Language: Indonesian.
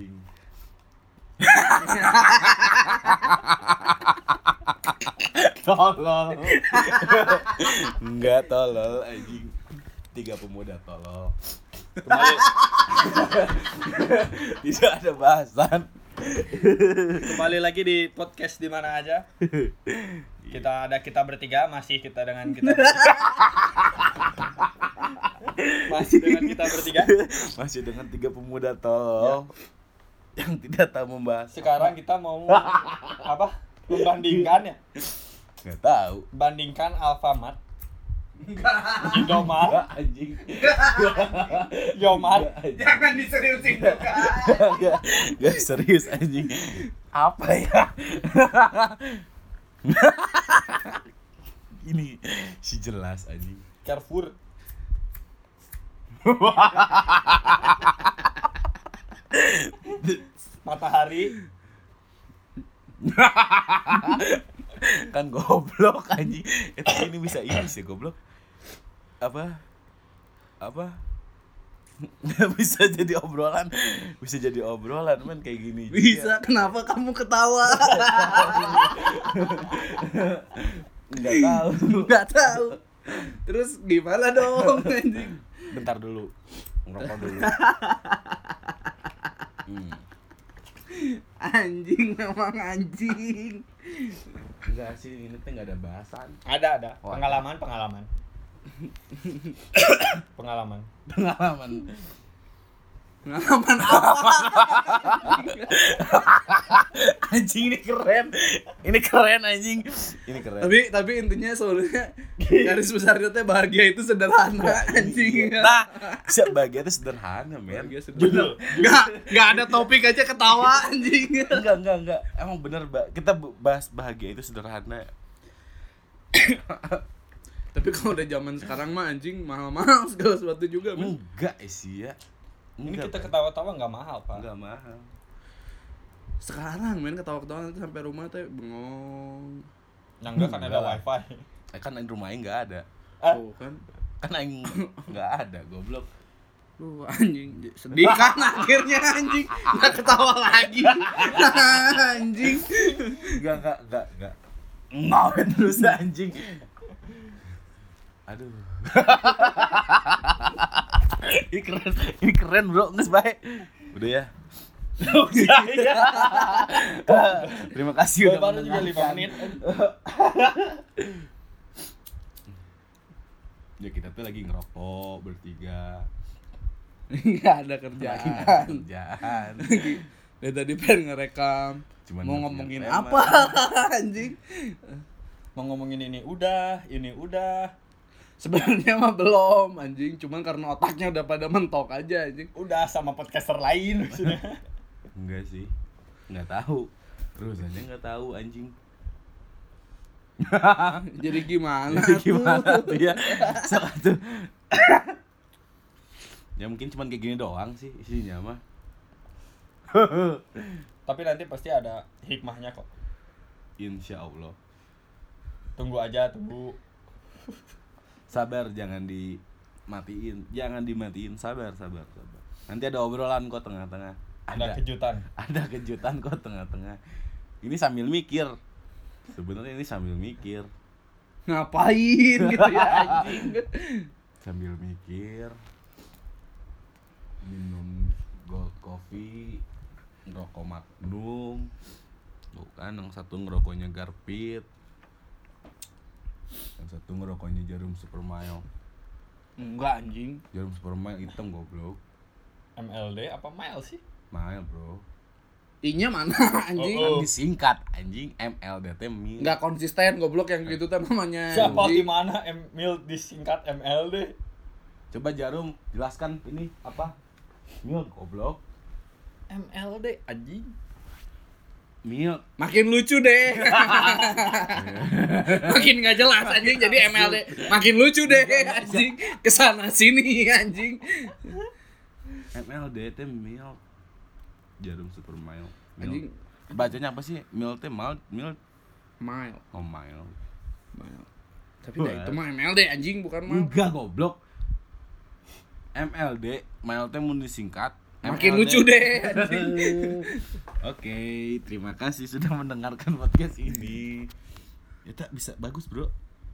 anjing. tolol. Enggak tolol anjing. Tiga pemuda tolol. Kembali Tidak ada bahasan. kembali lagi di podcast di mana aja. Kita ada kita bertiga masih kita dengan kita masih dengan kita bertiga. Masih dengan tiga pemuda tolol yang tidak tahu membahas. Sekarang kita mau apa? Membandingkan ya. Nggak tahu. Bandingkan Alfamart Indomart, Nggak, anjing. Anjing. Jangan diseriusin juga. Nggak serius anjing. Apa ya? Ini si jelas anjing. Carrefour. Kan goblok anjing. Itu ini bisa ini sih goblok. Apa? Apa? bisa jadi obrolan bisa jadi obrolan men kayak gini juga. Bisa, kenapa kamu ketawa? nggak tahu Enggak tahu. Terus gimana dong anjing? bentar dulu ngerokok dulu hmm. Anjing memang anjing. enggak sih ini tuh nggak ada bahasan ada ada Oh, ada. pengalaman pengalaman pengalaman pengalaman Pengalaman apa? anjing ini keren. Ini keren anjing. Ini keren. Tapi tapi intinya sebenarnya garis besarnya teh bahagia itu sederhana anjing. nah siap bahagia itu sederhana men. Bahagia sederhana. Enggak, enggak ada topik aja ketawa anjing. enggak enggak enggak emang bener Mbak. kita bahas bahagia itu sederhana. Tapi kalau udah zaman sekarang mah anjing mahal-mahal segala sesuatu juga, men. enggak sih ya. Ini enggak kita Pak. ketawa-tawa nggak mahal pak. Enggak mahal Sekarang men ketawa-ketawa nanti sampai rumah teh bengong. yang enggak kan ada Enggak. wifi. Eh, kan di rumahnya enggak ada. Ah. Tuh kan. kan aing enggak ada goblok. Lu anjing. Sedih kan akhirnya anjing. Nggak ketawa lagi. Anjing. Enggak enggak enggak enggak. Ngawin terus anjing. Aduh. Ini keren. Ini keren bro. Nges baik. Udah ya Udah, ya. terima kasih udah baru juga lima mendengarkan. menit. Ya kita tuh lagi ngerokok bertiga. Nggak ada kerjaan. Nggak ada kerjaan. Dari tadi pengen ngerekam. Cuman mau ngomongin tema. apa anjing? Mau ngomongin ini udah ini udah. Sebenarnya mah belum anjing. Cuman karena otaknya udah pada mentok aja anjing. Udah sama podcaster lain. maksudnya enggak sih. Nggak tahu. Terus aja nggak tahu anjing. Jadi gimana tuh? gimana tuh ya? Satu ya mungkin cuman kayak gini doang sih isinya mah. Tapi nanti pasti ada hikmahnya kok. Insya Allah. Tunggu aja tunggu. Sabar jangan dimatiin. Jangan dimatiin sabar sabar sabar. Nanti ada obrolan kok tengah-tengah ada kejutan. Ada kejutan kok tengah-tengah. Ini sambil mikir. Sebenarnya ini sambil mikir. Ngapain gitu ya anjing? Sambil mikir. Minum gold coffee ngerokok magnum. Tuh kan yang satu ngerokoknya garpit. Yang satu ngerokoknya jarum supermile. Enggak anjing. Jarum supermile hitam goblok. MLD apa mile sih mile bro. Inya mana anjing? Oh, kan disingkat anjing. MLDT mil. Nggak konsisten goblok yang gitu tuh namanya siapa di anjing. mana M mil disingkat MLD coba jarum jelaskan ini apa? Mil goblok. MLD anjing. Mil. Makin lucu deh. Makin nggak jelas anjing. Jadi MLD makin lucu deh anjing. Ke sana sini anjing. MLDT mil jarum supermile mil anjing. Bacanya apa sih? Mil teh mal mil? Mile. Oh mile. Mile. Tapi dah itu mah MLD anjing bukan mile. Enggak goblok. MLD mile teh mun disingkat. Makin lucu deh. Oke, terima kasih sudah mendengarkan podcast ini. Ya tak bisa bagus, Bro.